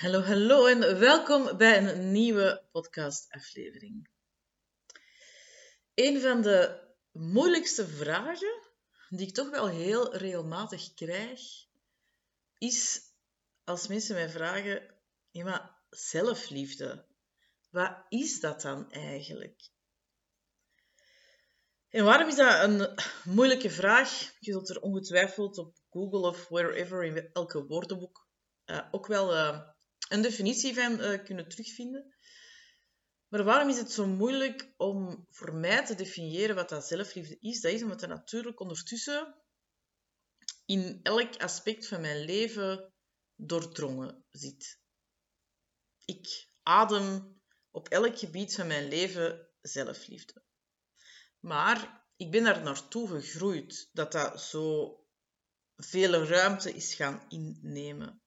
Hallo, hallo en welkom bij een nieuwe podcastaflevering. Een van de moeilijkste vragen die ik toch wel heel regelmatig krijg, is als mensen mij vragen: ja, zelfliefde, wat is dat dan eigenlijk? En waarom is dat een moeilijke vraag? Je zult er ongetwijfeld op Google of wherever in elke woordenboek uh, ook wel uh, een definitie van uh, kunnen terugvinden. Maar waarom is het zo moeilijk om voor mij te definiëren wat dat zelfliefde is? Dat is omdat dat natuurlijk ondertussen in elk aspect van mijn leven doordrongen zit. Ik adem op elk gebied van mijn leven zelfliefde. Maar ik ben daar naartoe gegroeid dat dat zo veel ruimte is gaan innemen.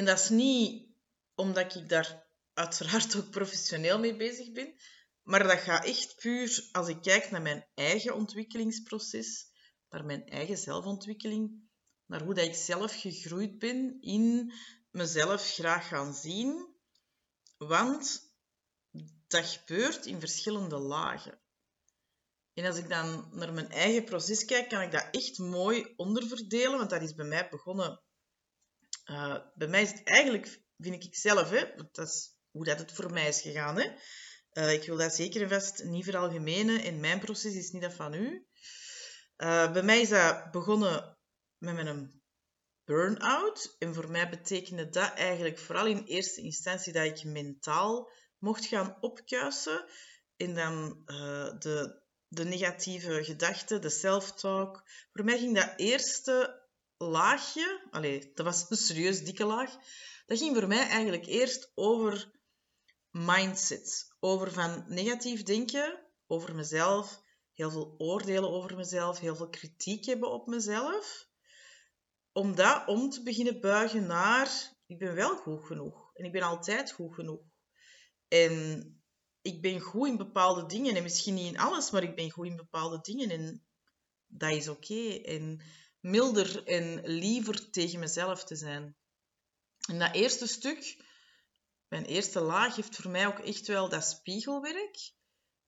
En dat is niet omdat ik daar uiteraard ook professioneel mee bezig ben, maar dat gaat echt puur als ik kijk naar mijn eigen ontwikkelingsproces, naar mijn eigen zelfontwikkeling, naar hoe dat ik zelf gegroeid ben in mezelf graag gaan zien. Want dat gebeurt in verschillende lagen. En als ik dan naar mijn eigen proces kijk, kan ik dat echt mooi onderverdelen, want dat is bij mij begonnen uh, bij mij is het eigenlijk, vind ik zelf, hè, dat is hoe dat het voor mij is gegaan. Hè. Uh, ik wil dat zeker en vast niet veralgemenen. In mijn proces is niet dat van u. Uh, bij mij is dat begonnen met mijn burn-out. En voor mij betekende dat eigenlijk vooral in eerste instantie dat ik mentaal mocht gaan opkuisen. En dan de, de negatieve gedachten, de self-talk. Voor mij ging dat eerste laagje, allee, dat was een serieus dikke laag, dat ging voor mij eigenlijk eerst over mindset. Over van negatief denken over mezelf, heel veel oordelen over mezelf, heel veel kritiek hebben op mezelf. Om dat om te beginnen buigen naar, ik ben wel goed genoeg. En ik ben altijd goed genoeg. En ik ben goed in bepaalde dingen. En misschien niet in alles, maar ik ben goed in bepaalde dingen. En dat is oké. En milder en liever tegen mezelf te zijn. En dat eerste stuk, mijn eerste laag, heeft voor mij ook echt wel dat spiegelwerk.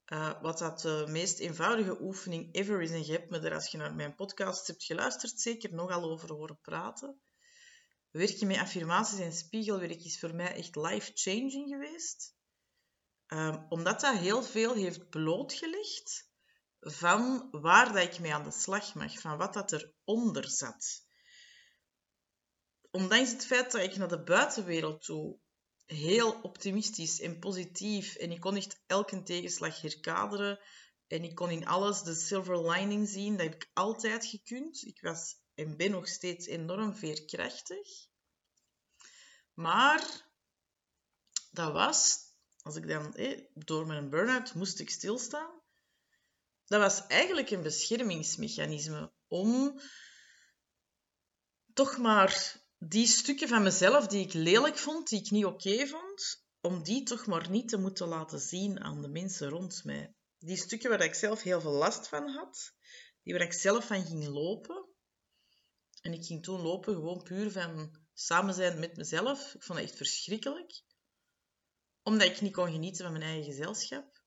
Uh, wat dat de meest eenvoudige oefening ever is. En je hebt me er, als je naar mijn podcast hebt geluisterd, zeker nogal over horen praten. Werken met affirmaties en spiegelwerk is voor mij echt life-changing geweest. Um, omdat dat heel veel heeft blootgelegd van waar dat ik mee aan de slag mag, van wat dat eronder zat. Ondanks het feit dat ik naar de buitenwereld toe heel optimistisch en positief en ik kon echt elke tegenslag herkaderen en ik kon in alles de silver lining zien, dat heb ik altijd gekund. Ik was en ben nog steeds enorm veerkrachtig. Maar dat was, als ik dan door mijn burn-out moest ik stilstaan, dat was eigenlijk een beschermingsmechanisme om toch maar die stukken van mezelf die ik lelijk vond, die ik niet oké vond, om die toch maar niet te moeten laten zien aan de mensen rond mij. Die stukken waar ik zelf heel veel last van had, die waar ik zelf van ging lopen. En ik ging toen lopen gewoon puur van samen zijn met mezelf. Ik vond het echt verschrikkelijk. Omdat ik niet kon genieten van mijn eigen gezelschap.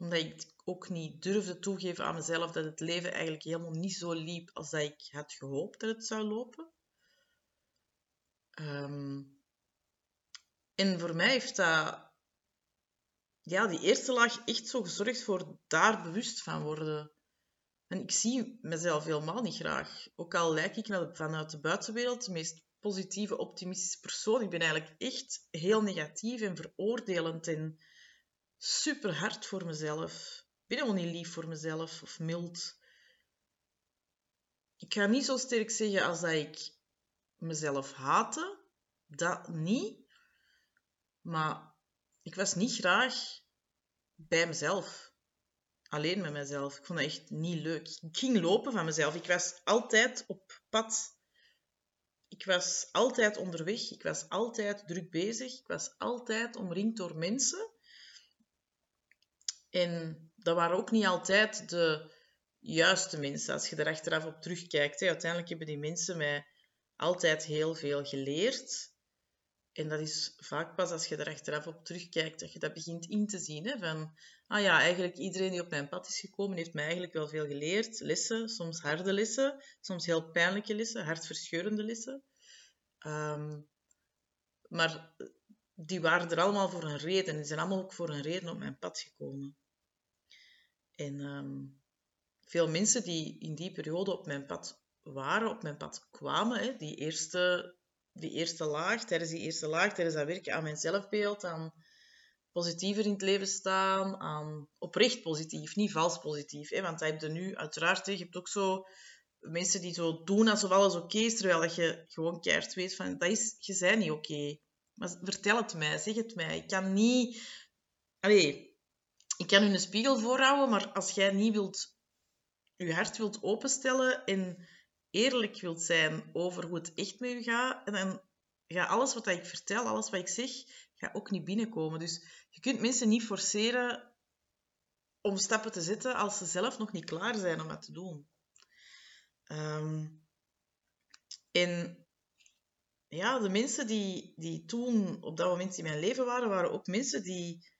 Omdat ik ook niet durfde toegeven aan mezelf dat het leven eigenlijk helemaal niet zo liep als dat ik had gehoopt dat het zou lopen. Ehm, en voor mij heeft dat, ja, die eerste laag echt zo gezorgd voor daar bewust van worden. En ik zie mezelf helemaal niet graag. Ook al lijk ik vanuit de buitenwereld de meest positieve, optimistische persoon. Ik ben eigenlijk echt heel negatief en veroordelend en super hard voor mezelf ben helemaal niet lief voor mezelf of mild. Ik ga niet zo sterk zeggen als dat ik mezelf haatte. Dat niet. Maar ik was niet graag bij mezelf. Alleen met mezelf. Ik vond dat echt niet leuk. Ik ging lopen van mezelf. Ik was altijd op pad. Ik was altijd onderweg. Ik was altijd druk bezig. Ik was altijd omringd door mensen. En dat waren ook niet altijd de juiste mensen. Als je er achteraf op terugkijkt. Hè. Uiteindelijk hebben die mensen mij altijd heel veel geleerd. En dat is vaak pas als je er achteraf op terugkijkt, dat je dat begint in te zien. Hè? Van, ah ja, eigenlijk iedereen die op mijn pad is gekomen, heeft mij eigenlijk wel veel geleerd. Lessen, soms harde lessen, soms heel pijnlijke lessen, hartverscheurende lessen. Ehm, maar die waren er allemaal voor een reden. Die zijn allemaal ook voor een reden op mijn pad gekomen. En ehm, veel mensen die in die periode op mijn pad waren, op mijn pad kwamen, hè, die, eerste, die eerste laag, tijdens die eerste laag, tijdens dat werken aan mijn zelfbeeld, aan positiever in het leven staan, aan oprecht positief, niet vals positief. Hè, want dat heb je nu uiteraard, je hebt ook zo mensen die zo doen alsof alles oké is, terwijl je gewoon keihard weet van, dat is, je bent niet oké. Maar vertel het mij, zeg het mij. Ik kan niet... Allee, ik kan u een spiegel voorhouden, maar als jij niet wilt... Je hart wilt openstellen en eerlijk wilt zijn over hoe het echt met u gaat, en dan gaat alles wat ik vertel, alles wat ik zeg, gaat ook niet binnenkomen. Dus je kunt mensen niet forceren om stappen te zetten als ze zelf nog niet klaar zijn om dat te doen. Um, en ja, de mensen die, die toen op dat moment in mijn leven waren, waren ook mensen die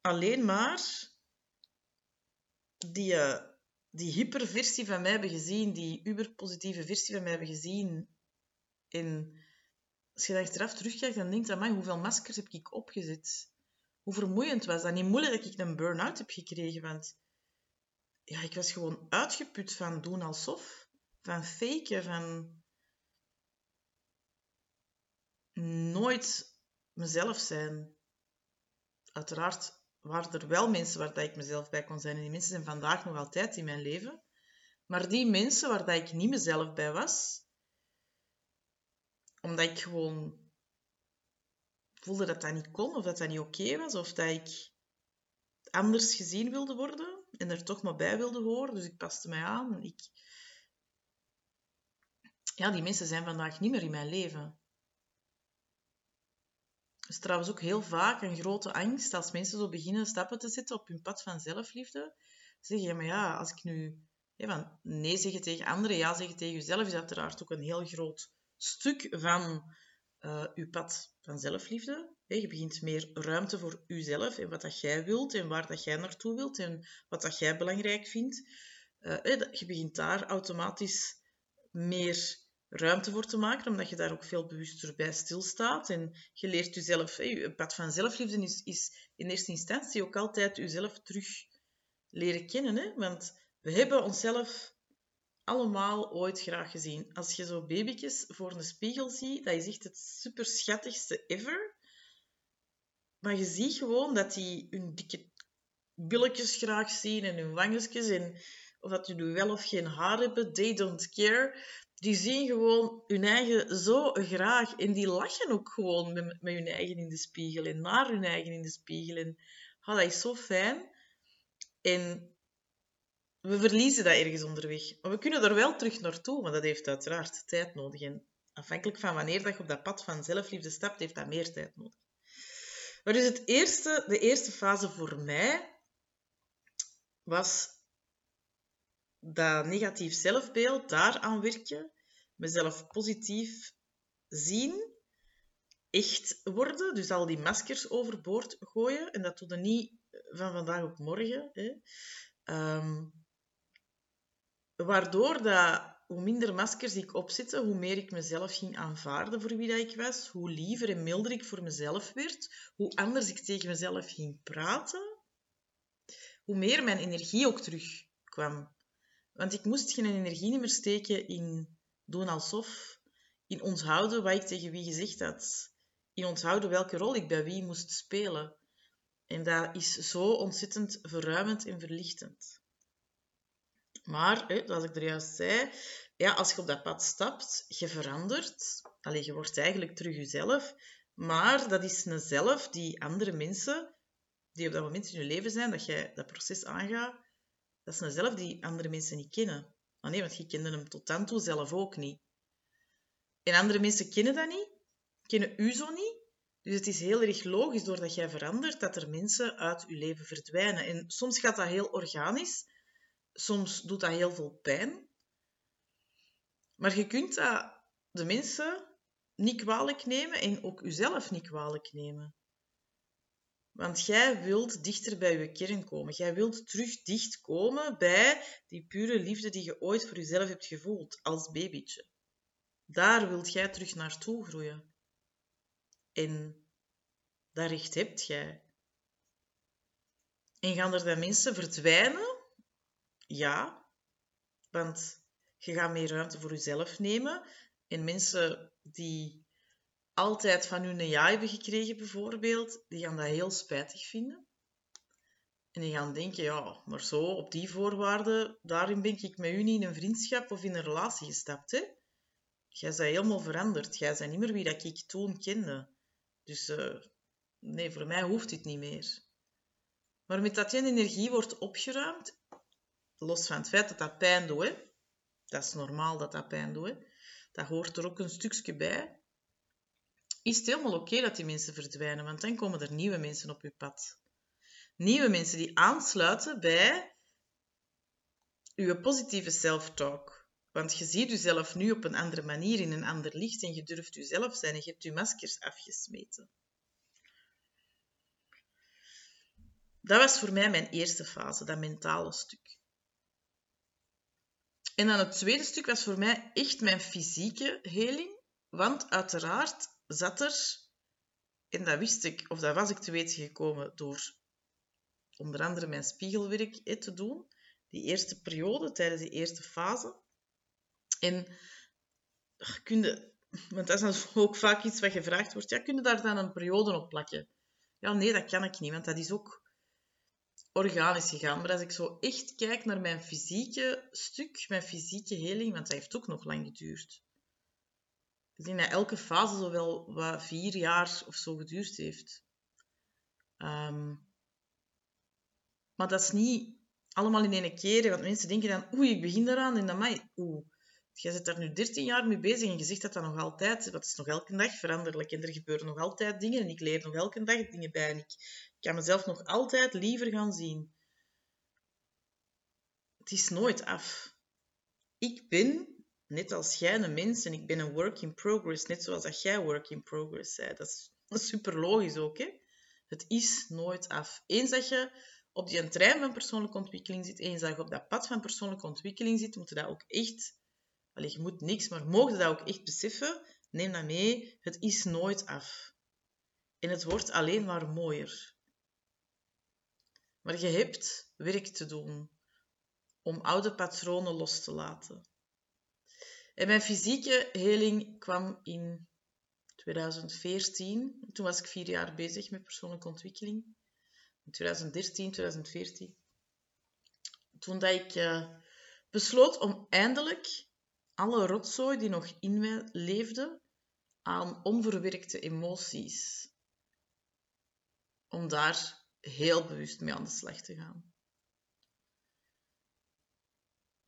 alleen maar die, uh, die hyperversie van mij hebben gezien, die uberpositieve versie van mij hebben gezien. En als je daar achteraf terugkijkt, dan denk je, man, hoeveel maskers heb ik opgezet? Hoe vermoeiend was dat? Niet moeilijk dat ik een burn-out heb gekregen, want ja, ik was gewoon uitgeput van doen alsof, van faken, van nooit mezelf zijn. Uiteraard waren er wel mensen waar dat ik mezelf bij kon zijn. En die mensen zijn vandaag nog altijd in mijn leven. Maar die mensen waar dat ik niet mezelf bij was, omdat ik gewoon voelde dat dat niet kon, of dat dat niet oké was, of dat ik anders gezien wilde worden en er toch maar bij wilde horen. Dus ik paste mij aan. Ik... Ja, die mensen zijn vandaag niet meer in mijn leven is trouwens ook heel vaak een grote angst als mensen zo beginnen stappen te zetten op hun pad van zelfliefde. Zeg je, maar ja, als ik nu van nee zeggen tegen anderen, ja zeggen tegen jezelf, is uiteraard ook een heel groot stuk van uh, uw pad van zelfliefde. Je begint meer ruimte voor uzelf en wat dat jij wilt en waar dat jij naartoe wilt en wat dat jij belangrijk vindt. Uh, je begint daar automatisch meer ruimte voor te maken, omdat je daar ook veel bewuster bij stilstaat. En je leert jezelf, je pad van zelfliefde is, is in eerste instantie ook altijd jezelf terug leren kennen. Hè? Want we hebben onszelf allemaal ooit graag gezien. Als je zo babytjes voor een spiegel ziet, dat is echt het super schattigste ever. Maar je ziet gewoon dat die hun dikke billetjes graag zien en hun wangetjes en of dat jullie wel of geen haar hebben, they don't care die zien gewoon hun eigen zo graag. En die lachen ook gewoon met, met hun eigen in de spiegel en naar hun eigen in de spiegel. En dat is zo fijn. En we verliezen dat ergens onderweg. Maar we kunnen er wel terug naartoe, maar dat heeft uiteraard tijd nodig. En afhankelijk van wanneer dat je op dat pad van zelfliefde stapt, heeft dat meer tijd nodig. Maar dus het eerste, de eerste fase voor mij was dat negatief zelfbeeld, daaraan werken, mezelf positief zien, echt worden, dus al die maskers overboord gooien. En dat doe je niet van vandaag op morgen. Hè. Um, waardoor dat hoe minder maskers ik opzette, hoe meer ik mezelf ging aanvaarden voor wie dat ik was, hoe liever en milder ik voor mezelf werd, hoe anders ik tegen mezelf ging praten, hoe meer mijn energie ook terugkwam. Want ik moest geen energie meer steken in doen alsof, in onthouden wat ik tegen wie gezegd had, in onthouden welke rol ik bij wie moest spelen. En dat is zo ontzettend verruimend en verlichtend. Maar, hè, zoals ik er juist zei, ja, als je op dat pad stapt, je verandert. Alleen je wordt eigenlijk terug jezelf. Maar dat is een zelf die andere mensen, die op dat moment in je leven zijn, dat jij dat proces aangaat, dat is een zelf die andere mensen niet kennen. Maar nee, want je kende hem tot dan toe zelf ook niet. En andere mensen kennen dat niet, kennen u zo niet. Dus het is heel erg logisch, doordat jij verandert, dat er mensen uit je leven verdwijnen. En soms gaat dat heel organisch, soms doet dat heel veel pijn. Maar je kunt dat, de mensen niet kwalijk nemen en ook uzelf niet kwalijk nemen. Want jij wilt dichter bij je kern komen. Jij wilt terug dicht komen bij die pure liefde die je ooit voor jezelf hebt gevoeld als babytje. Daar wilt jij terug naartoe groeien. En dat recht hebt jij. En gaan er dan mensen verdwijnen? Ja, want je gaat meer ruimte voor jezelf nemen. En mensen die altijd van hun een ja hebben gekregen, bijvoorbeeld, die gaan dat heel spijtig vinden. En die gaan denken, ja, maar zo, op die voorwaarden, daarin ben ik met u niet in een vriendschap of in een relatie gestapt, hè. Jij bent helemaal veranderd. Jij bent niet meer wie dat ik toen kende. Dus uh, nee, voor mij hoeft dit niet meer. Maar met dat je energie wordt opgeruimd, los van het feit dat dat pijn doet, dat is normaal dat dat pijn doet, dat hoort er ook een stukje bij, is het helemaal oké dat die mensen verdwijnen, want dan komen er nieuwe mensen op je pad. Nieuwe mensen die aansluiten bij je positieve self-talk. Want je ziet jezelf nu op een andere manier, in een ander licht, en je durft jezelf zijn en je hebt je maskers afgesmeten. Dat was voor mij mijn eerste fase, dat mentale stuk. En dan het tweede stuk was voor mij echt mijn fysieke heling. Want uiteraard zat er, en dat wist ik, of dat was ik te weten gekomen door onder andere mijn spiegelwerk te doen, die eerste periode, tijdens die eerste fase. En kun je, want dat is ook vaak iets wat gevraagd wordt, ja, kun je daar dan een periode op plakken? Ja, nee, dat kan ik niet, want dat is ook organisch gegaan. Maar als ik zo echt kijk naar mijn fysieke stuk, mijn fysieke heling, want dat heeft ook nog lang geduurd. Ik denk dat elke fase zo wel wat vier jaar of zo geduurd heeft. Ehm, maar dat is niet allemaal in één keer. Want mensen denken dan, oei, ik begin eraan. En dan, mij, oeh, jij zit daar nu 13 jaar mee bezig en je zegt dat dat nog altijd, dat is nog elke dag veranderlijk. En er gebeuren nog altijd dingen en ik leer nog elke dag dingen bij. En ik kan mezelf nog altijd liever gaan zien. Het is nooit af. Ik ben net als jij een mens en ik ben een work in progress, net zoals dat jij work in progress zei. Dat is, super logisch ook, hè? Het is nooit af. Eens dat je op die trein van persoonlijke ontwikkeling zit, eens dat je op dat pad van persoonlijke ontwikkeling zit, moet je dat ook echt... Allee, je moet niks, maar mocht je dat ook echt beseffen, neem dat mee. Het is nooit af. En het wordt alleen maar mooier. Maar je hebt werk te doen om oude patronen los te laten. En mijn fysieke heling kwam in 2014. Toen was ik vier jaar bezig met persoonlijke ontwikkeling. In 2013, 2014. Toen dat ik uh, besloot om eindelijk alle rotzooi die nog in mij leefde aan onverwerkte emoties, om daar heel bewust mee aan de slag te gaan.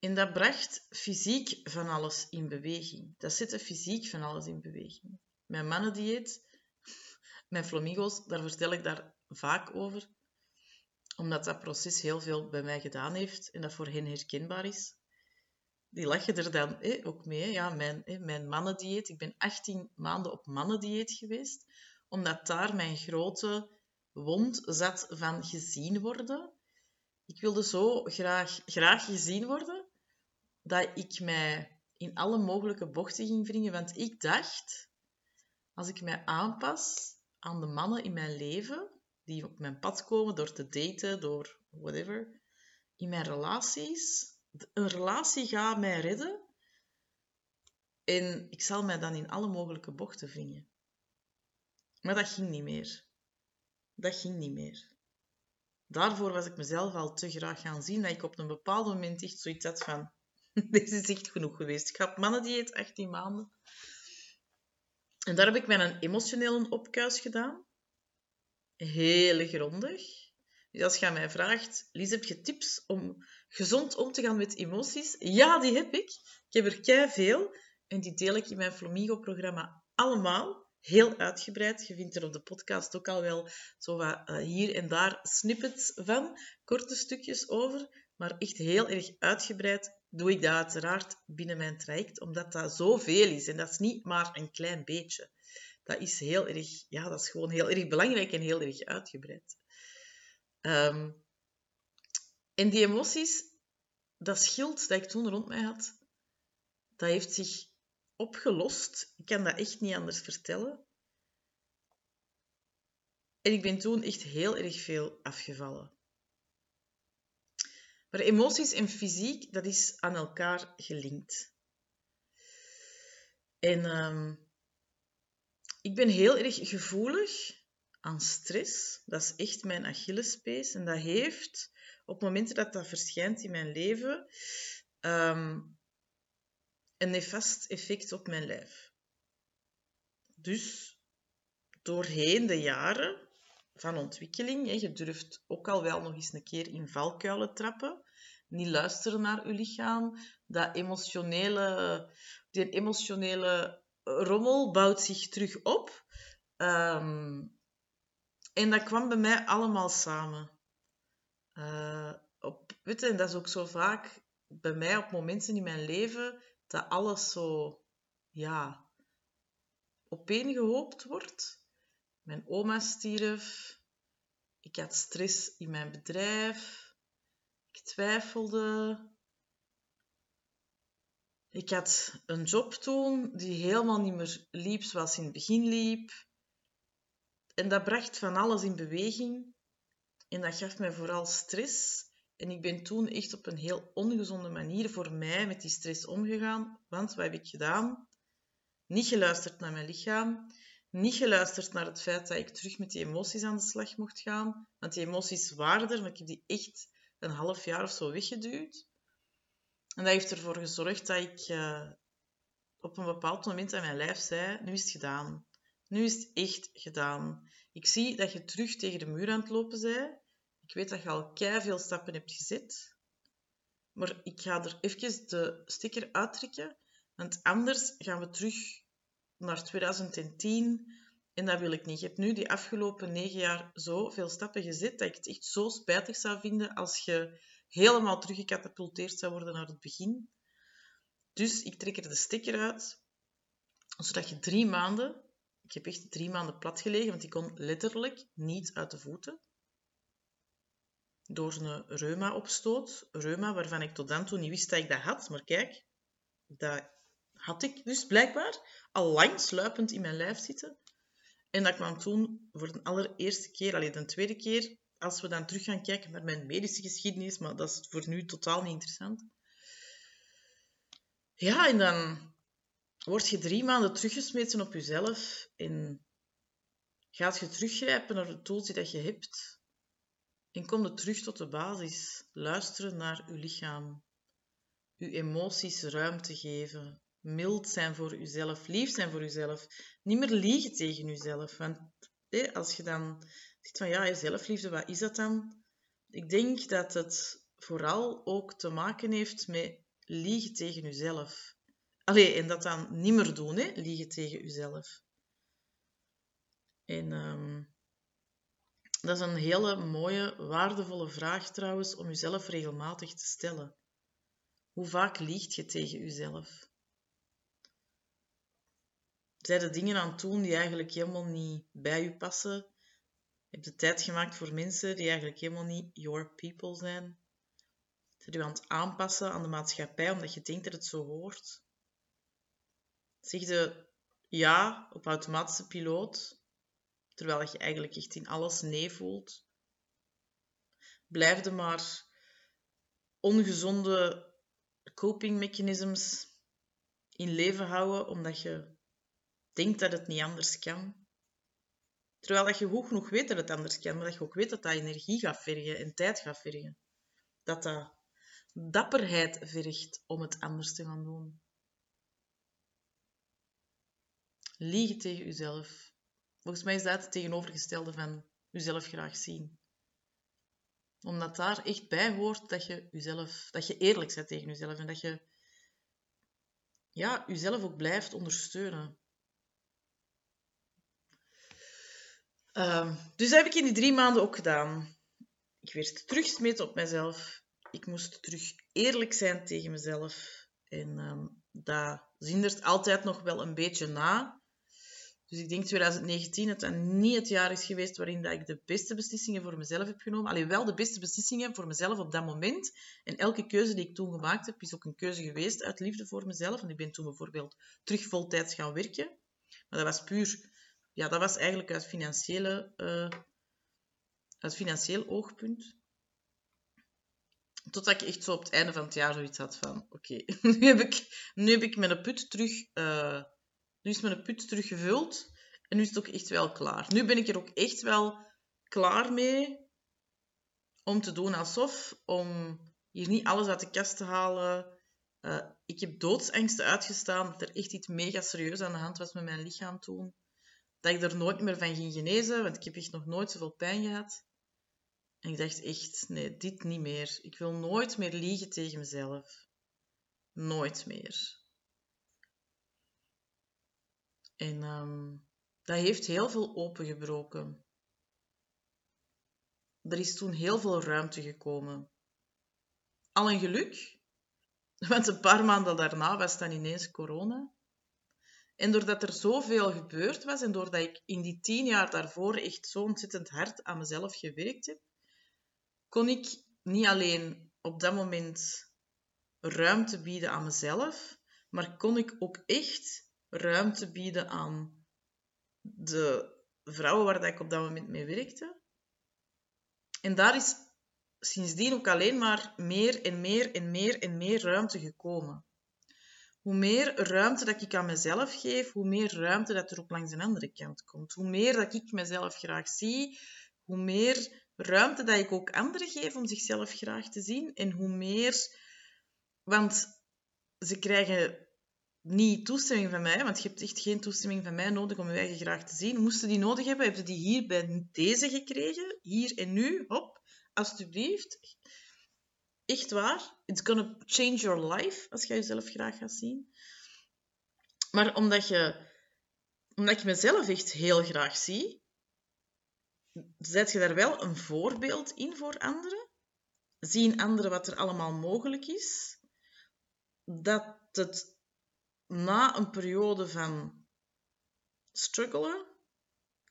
En dat bracht fysiek van alles in beweging. Dat zette fysiek van alles in beweging. Mijn mannendieet, mijn flamingos, daar vertel ik daar vaak over. Omdat dat proces heel veel bij mij gedaan heeft en dat voor hen herkenbaar is. Die lachen er dan ook mee. Ja, mijn, eh, mijn mannendieet. Ik ben 18 maanden op mannendieet geweest. Omdat daar mijn grote wond zat van gezien worden. Ik wilde zo graag, graag gezien worden dat ik mij in alle mogelijke bochten ging wringen, want ik dacht, als ik mij aanpas aan de mannen in mijn leven, die op mijn pad komen door te daten, door whatever, in mijn relaties, een relatie gaat mij redden en ik zal mij dan in alle mogelijke bochten wringen. Maar dat ging niet meer. Dat ging niet meer. Daarvoor was ik mezelf al te graag gaan zien dat ik op een bepaald moment echt zoiets had van Deze is echt genoeg geweest. Ik had mannendieet 18 maanden. En daar heb ik mijn emotionele opkuis gedaan. Heel grondig. Dus als je mij vraagt, Lies, heb je tips om gezond om te gaan met emoties? Ja, die heb ik. Ik heb er kei veel. En die deel ik in mijn Flamingo-programma allemaal. Heel uitgebreid. Je vindt er op de podcast ook al wel zo wat uh, hier en daar snippets van. Korte stukjes over. Maar echt heel erg uitgebreid doe ik dat uiteraard binnen mijn traject, omdat dat zoveel is. En dat is niet maar een klein beetje. Dat is heel erg, ja, dat is gewoon heel erg belangrijk en heel erg uitgebreid. Ehm, en die emoties, dat schild dat ik toen rond mij had, dat heeft zich opgelost. Ik kan dat echt niet anders vertellen. En ik ben toen echt heel erg veel afgevallen. Maar emoties en fysiek, dat is aan elkaar gelinkt. En ehm, ik ben heel erg gevoelig aan stress. Dat is echt mijn Achillespees. En dat heeft, op momenten dat dat verschijnt in mijn leven, ehm, een nefast effect op mijn lijf. Dus doorheen de jaren van ontwikkeling, je durft ook al wel nog eens een keer in valkuilen trappen, niet luisteren naar je lichaam, dat emotionele, die emotionele rommel bouwt zich terug op. Ehm, en dat kwam bij mij allemaal samen. Uh, op, weet je, en dat is ook zo vaak bij mij op momenten in mijn leven dat alles zo, ja, opeengehoopt wordt. Mijn oma stierf. Ik had stress in mijn bedrijf. Ik twijfelde. Ik had een job toen die helemaal niet meer liep zoals in het begin liep. En dat bracht van alles in beweging. En dat gaf mij vooral stress. En ik ben toen echt op een heel ongezonde manier voor mij met die stress omgegaan. Want wat heb ik gedaan? Niet geluisterd naar mijn lichaam. Niet geluisterd naar het feit dat ik terug met die emoties aan de slag mocht gaan. Want die emoties waren er, maar ik heb die echt een half jaar of zo weggeduwd. En dat heeft ervoor gezorgd dat ik uh, op een bepaald moment aan mijn lijf zei: Nu is het gedaan. Nu is het echt gedaan. Ik zie dat je terug tegen de muur aan het lopen bent. Ik weet dat je al kei veel stappen hebt gezet. Maar ik ga er even de sticker uittrekken. Want anders gaan we terug naar 2010. En dat wil ik niet. Je hebt nu die afgelopen negen jaar zoveel stappen gezet dat ik het echt zo spijtig zou vinden als je helemaal teruggecatapulteerd zou worden naar het begin. Dus ik trek er de sticker uit, zodat je drie maanden ik heb echt drie maanden plat gelegen, want ik kon letterlijk niet uit de voeten. Door een reuma-opstoot. Reuma waarvan ik tot dan toe niet wist dat ik dat had. Maar kijk, dat had ik dus blijkbaar al lang sluipend in mijn lijf zitten. En dat kwam toen voor de allereerste keer, alleen de tweede keer, als we dan terug gaan kijken naar mijn medische geschiedenis, maar dat is voor nu totaal niet interessant. Ja, en dan word je drie maanden teruggesmeten op jezelf en gaat je teruggrijpen naar de tools die dat je hebt en kom je terug tot de basis. Luisteren naar je lichaam. Je emoties ruimte geven. Mild zijn voor jezelf. Lief zijn voor jezelf. Niet meer liegen tegen jezelf. Want als je dan ziet van ja, zelfliefde, wat is dat dan? Ik denk dat het vooral ook te maken heeft met liegen tegen jezelf. Allee, en dat dan niet meer doen, hè? liegen tegen jezelf. En ehm, dat is een hele mooie, waardevolle vraag trouwens om jezelf regelmatig te stellen. Hoe vaak liegt je tegen jezelf? Zijn er dingen aan het doen die eigenlijk helemaal niet bij je passen? Je tijd gemaakt voor mensen die eigenlijk helemaal niet your people zijn? Zijn je aan het aanpassen aan de maatschappij omdat je denkt dat het zo hoort? Zeg je ja op automatische piloot, terwijl je eigenlijk echt in alles nee voelt? Blijf je maar ongezonde coping mechanisms in leven houden omdat je denkt dat het niet anders kan? Terwijl dat je goed genoeg weet dat het anders kan, maar dat je ook weet dat dat energie gaat vergen en tijd gaat vergen. Dat dat dapperheid vergt om het anders te gaan doen. Liegen tegen jezelf. Volgens mij is dat het tegenovergestelde van jezelf graag zien. Omdat daar echt bij hoort dat je, jezelf, dat je eerlijk bent tegen jezelf en dat je ja, jezelf ook blijft ondersteunen. Um, dus dat heb ik in die drie maanden ook gedaan. Ik werd teruggesmeten op mezelf. ik moest terug eerlijk zijn tegen mezelf. En um, dat zindert altijd nog wel een beetje na. Dus ik denk 2019 dat dat niet het jaar is geweest waarin dat ik de beste beslissingen voor mezelf heb genomen. Alleen wel de beste beslissingen voor mezelf op dat moment. En elke keuze die ik toen gemaakt heb, is ook een keuze geweest uit liefde voor mezelf. En ik ben toen bijvoorbeeld terug voltijds gaan werken. Maar dat was puur... Ja, dat was eigenlijk uit, financiële, uh, uit financieel oogpunt. Totdat ik echt zo op het einde van het jaar zoiets had van... Oké, nu, heb ik, nu heb ik mijn put terug... Uh, nu is mijn put terug gevuld. En nu is het ook echt wel klaar. Nu ben ik er ook echt wel klaar mee om te doen alsof. Om hier niet alles uit de kast te halen. Uh, ik heb doodsangsten uitgestaan dat er echt iets mega serieus aan de hand was met mijn lichaam toen. Dat ik er nooit meer van ging genezen, want ik heb echt nog nooit zoveel pijn gehad. En ik dacht echt, nee, dit niet meer. Ik wil nooit meer liegen tegen mezelf. Nooit meer. En um, dat heeft heel veel opengebroken. Er is toen heel veel ruimte gekomen. Al een geluk, want een paar maanden daarna was dan ineens corona. En doordat er zoveel gebeurd was en doordat ik in die tien jaar daarvoor echt zo ontzettend hard aan mezelf gewerkt heb, kon ik niet alleen op dat moment ruimte bieden aan mezelf, maar kon ik ook echt ruimte bieden aan de vrouwen waar ik op dat moment mee werkte. En daar is sindsdien ook alleen maar meer en meer en meer en meer ruimte gekomen. Hoe meer ruimte dat ik aan mezelf geef, hoe meer ruimte dat er ook langs een andere kant komt. Hoe meer dat ik mezelf graag zie, hoe meer ruimte dat ik ook anderen geef om zichzelf graag te zien. En hoe meer... Want ze krijgen niet toestemming van mij, want je hebt echt geen toestemming van mij nodig om je eigen graag te zien. Moesten die nodig hebben, hebben die hier bij deze gekregen. Hier en nu. Hop, alsjeblieft. Echt waar. It's gonna change your life als je jezelf graag gaat zien. Maar omdat je, omdat ik mezelf echt heel graag zie, zet je daar wel een voorbeeld in voor anderen. Zien anderen wat er allemaal mogelijk is. Dat het na een periode van struggelen,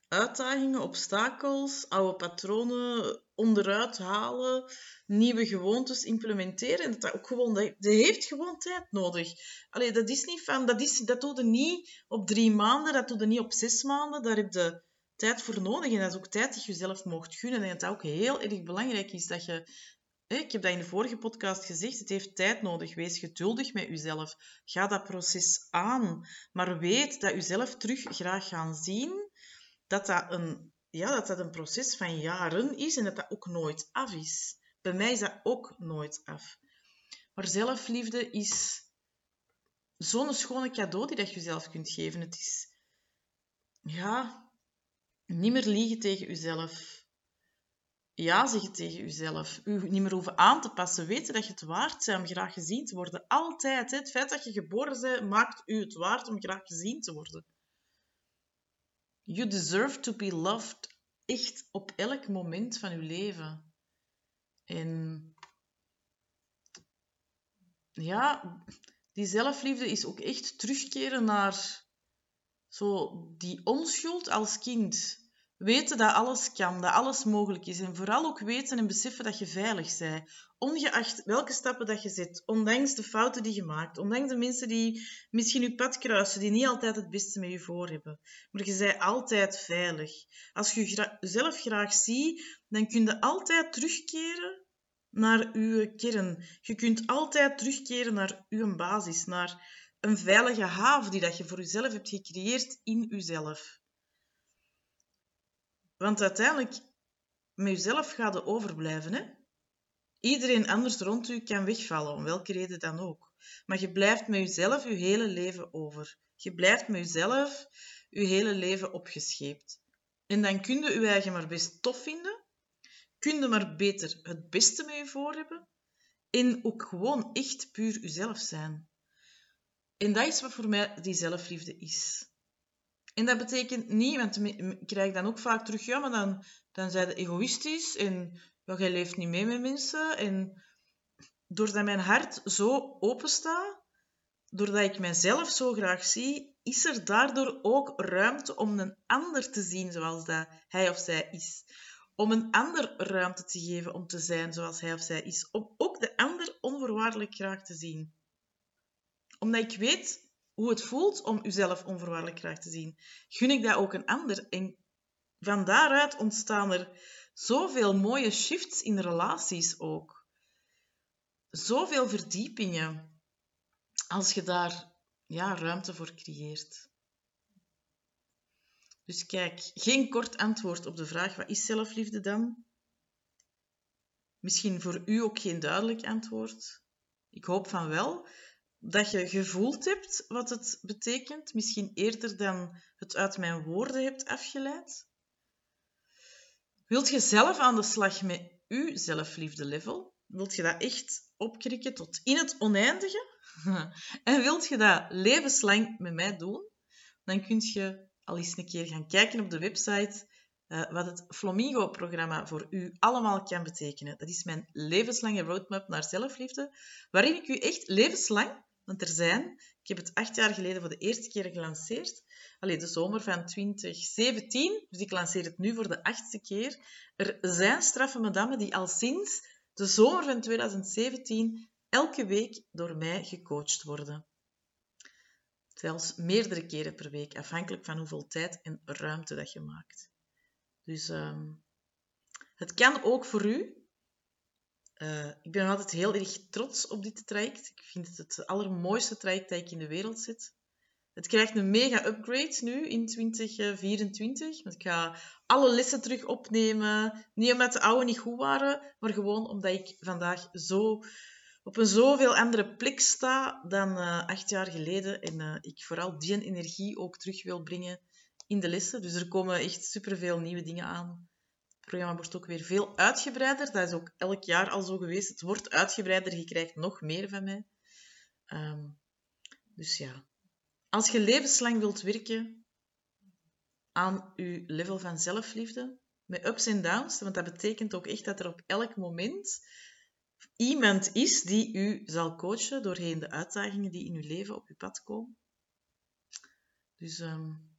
uitdagingen, obstakels, oude patronen onderuit halen, nieuwe gewoontes implementeren. En dat, dat ook gewoon, dat, heeft gewoon tijd nodig. Allee, dat is niet van, dat, is, dat doe je niet op drie maanden, dat doe je niet op zes maanden. Daar heb je tijd voor nodig. En dat is ook tijd dat je jezelf mocht gunnen. En dat ook heel erg belangrijk is dat je ik heb dat in de vorige podcast gezegd, het heeft tijd nodig. Wees geduldig met uzelf. Ga dat proces aan. Maar weet dat uzelf terug graag gaan zien, dat dat een, ja, dat dat een proces van jaren is en dat dat ook nooit af is. Bij mij is dat ook nooit af. Maar zelfliefde is zo'n schone cadeau die dat je jezelf kunt geven. Het is, ja, niet meer liegen tegen jezelf ja zeggen tegen jezelf. U niet meer hoeven aan te passen. Weten dat je het waard bent om graag gezien te worden. Altijd. Het feit dat je geboren bent, maakt u het waard om graag gezien te worden. You deserve to be loved. Echt op elk moment van uw leven. En ja, die zelfliefde is ook echt terugkeren naar zo die onschuld als kind. Weten dat alles kan, dat alles mogelijk is. En vooral ook weten en beseffen dat je veilig bent. Ongeacht welke stappen dat je zet, ondanks de fouten die je maakt, ondanks de mensen die misschien je pad kruisen, die niet altijd het beste met je voor hebben. Maar je bent altijd veilig. Als je jezelf graag ziet, dan kun je altijd terugkeren naar je kern. Je kunt altijd terugkeren naar je basis, naar een veilige haven die dat je voor jezelf hebt gecreëerd in jezelf. Want uiteindelijk, met jezelf gaat het overblijven. Hè? Iedereen anders rond u kan wegvallen, om welke reden dan ook. Maar je blijft met jezelf je hele leven over. Je blijft met jezelf je hele leven opgescheept. En dan kun je je eigen maar best tof vinden. Kun je maar beter het beste met je voor hebben. En ook gewoon echt puur jezelf zijn. En dat is wat voor mij die zelfliefde is. En dat betekent niet, want ik krijg dan ook vaak terug, ja, maar dan, dan zijn je egoïstisch en ja, jij leeft niet mee met mensen. En doordat mijn hart zo open staat, doordat ik mijzelf zo graag zie, is er daardoor ook ruimte om een ander te zien zoals dat hij of zij is. Om een ander ruimte te geven om te zijn zoals hij of zij is. Om ook de ander onvoorwaardelijk graag te zien. Omdat ik weet hoe het voelt om uzelf onvoorwaardelijk graag te zien, gun ik dat ook een ander. En van daaruit ontstaan er zoveel mooie shifts in relaties ook. Zoveel verdiepingen als je daar ja, ruimte voor creëert. Dus kijk, geen kort antwoord op de vraag wat is zelfliefde dan? Misschien voor u ook geen duidelijk antwoord. Ik hoop van wel dat je gevoeld hebt wat het betekent, misschien eerder dan het uit mijn woorden hebt afgeleid. Wilt je zelf aan de slag met uw zelfliefde level? Wilt je dat echt opkrikken tot in het oneindige? en wilt je dat levenslang met mij doen? Dan kun je al eens een keer gaan kijken op de website uh, wat het Flamingo-programma voor u allemaal kan betekenen. Dat is mijn levenslange roadmap naar zelfliefde, waarin ik u echt levenslang, want er zijn, ik heb het acht jaar geleden voor de eerste keer gelanceerd, alleen de zomer van 2017, dus ik lanceer het nu voor de achtste keer. Er zijn straffe madammen die al sinds de zomer van 2017 elke week door mij gecoacht worden. Zelfs meerdere keren per week, afhankelijk van hoeveel tijd en ruimte dat je maakt. Dus uh, het kan ook voor u. Uh, ik ben altijd heel erg trots op dit traject. Ik vind het het allermooiste traject dat ik in de wereld zit. Het krijgt een mega upgrade nu in 2024. Want ik ga alle lessen terug opnemen. Niet omdat de oude niet goed waren, maar gewoon omdat ik vandaag zo op een zoveel andere plek sta dan uh, acht jaar geleden. En ik vooral die energie ook terug wil brengen in de lessen. Dus er komen echt superveel nieuwe dingen aan. Programma wordt ook weer veel uitgebreider. Dat is ook elk jaar al zo geweest. Het wordt uitgebreider, je krijgt nog meer van mij. Um, dus ja, als je levenslang wilt werken aan je level van zelfliefde, met ups en downs, want dat betekent ook echt dat er op elk moment iemand is die u zal coachen doorheen de uitdagingen die in uw leven op uw pad komen. Dus um,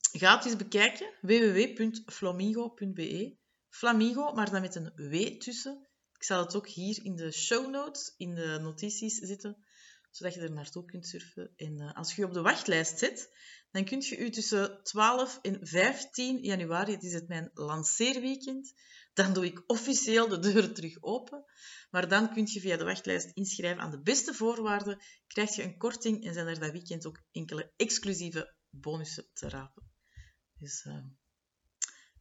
ga het eens bekijken, www.flamingo.be. Flamingo, maar dan met een W tussen. Ik zal het ook hier in de show notes, in de notities zitten, zodat je er naartoe kunt surfen. En uh, als je je op de wachtlijst zit, dan kun je u tussen 12 en 15 januari, het is het mijn lanceerweekend, dan doe ik officieel de deuren terug open. Maar dan kun je via de wachtlijst inschrijven aan de beste voorwaarden, krijg je een korting en zijn er dat weekend ook enkele exclusieve bonussen te rapen. Dus uh,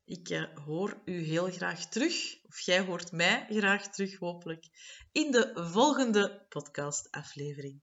ik uh, hoor u heel graag terug, of jij hoort mij graag terug hopelijk, in de volgende podcastaflevering.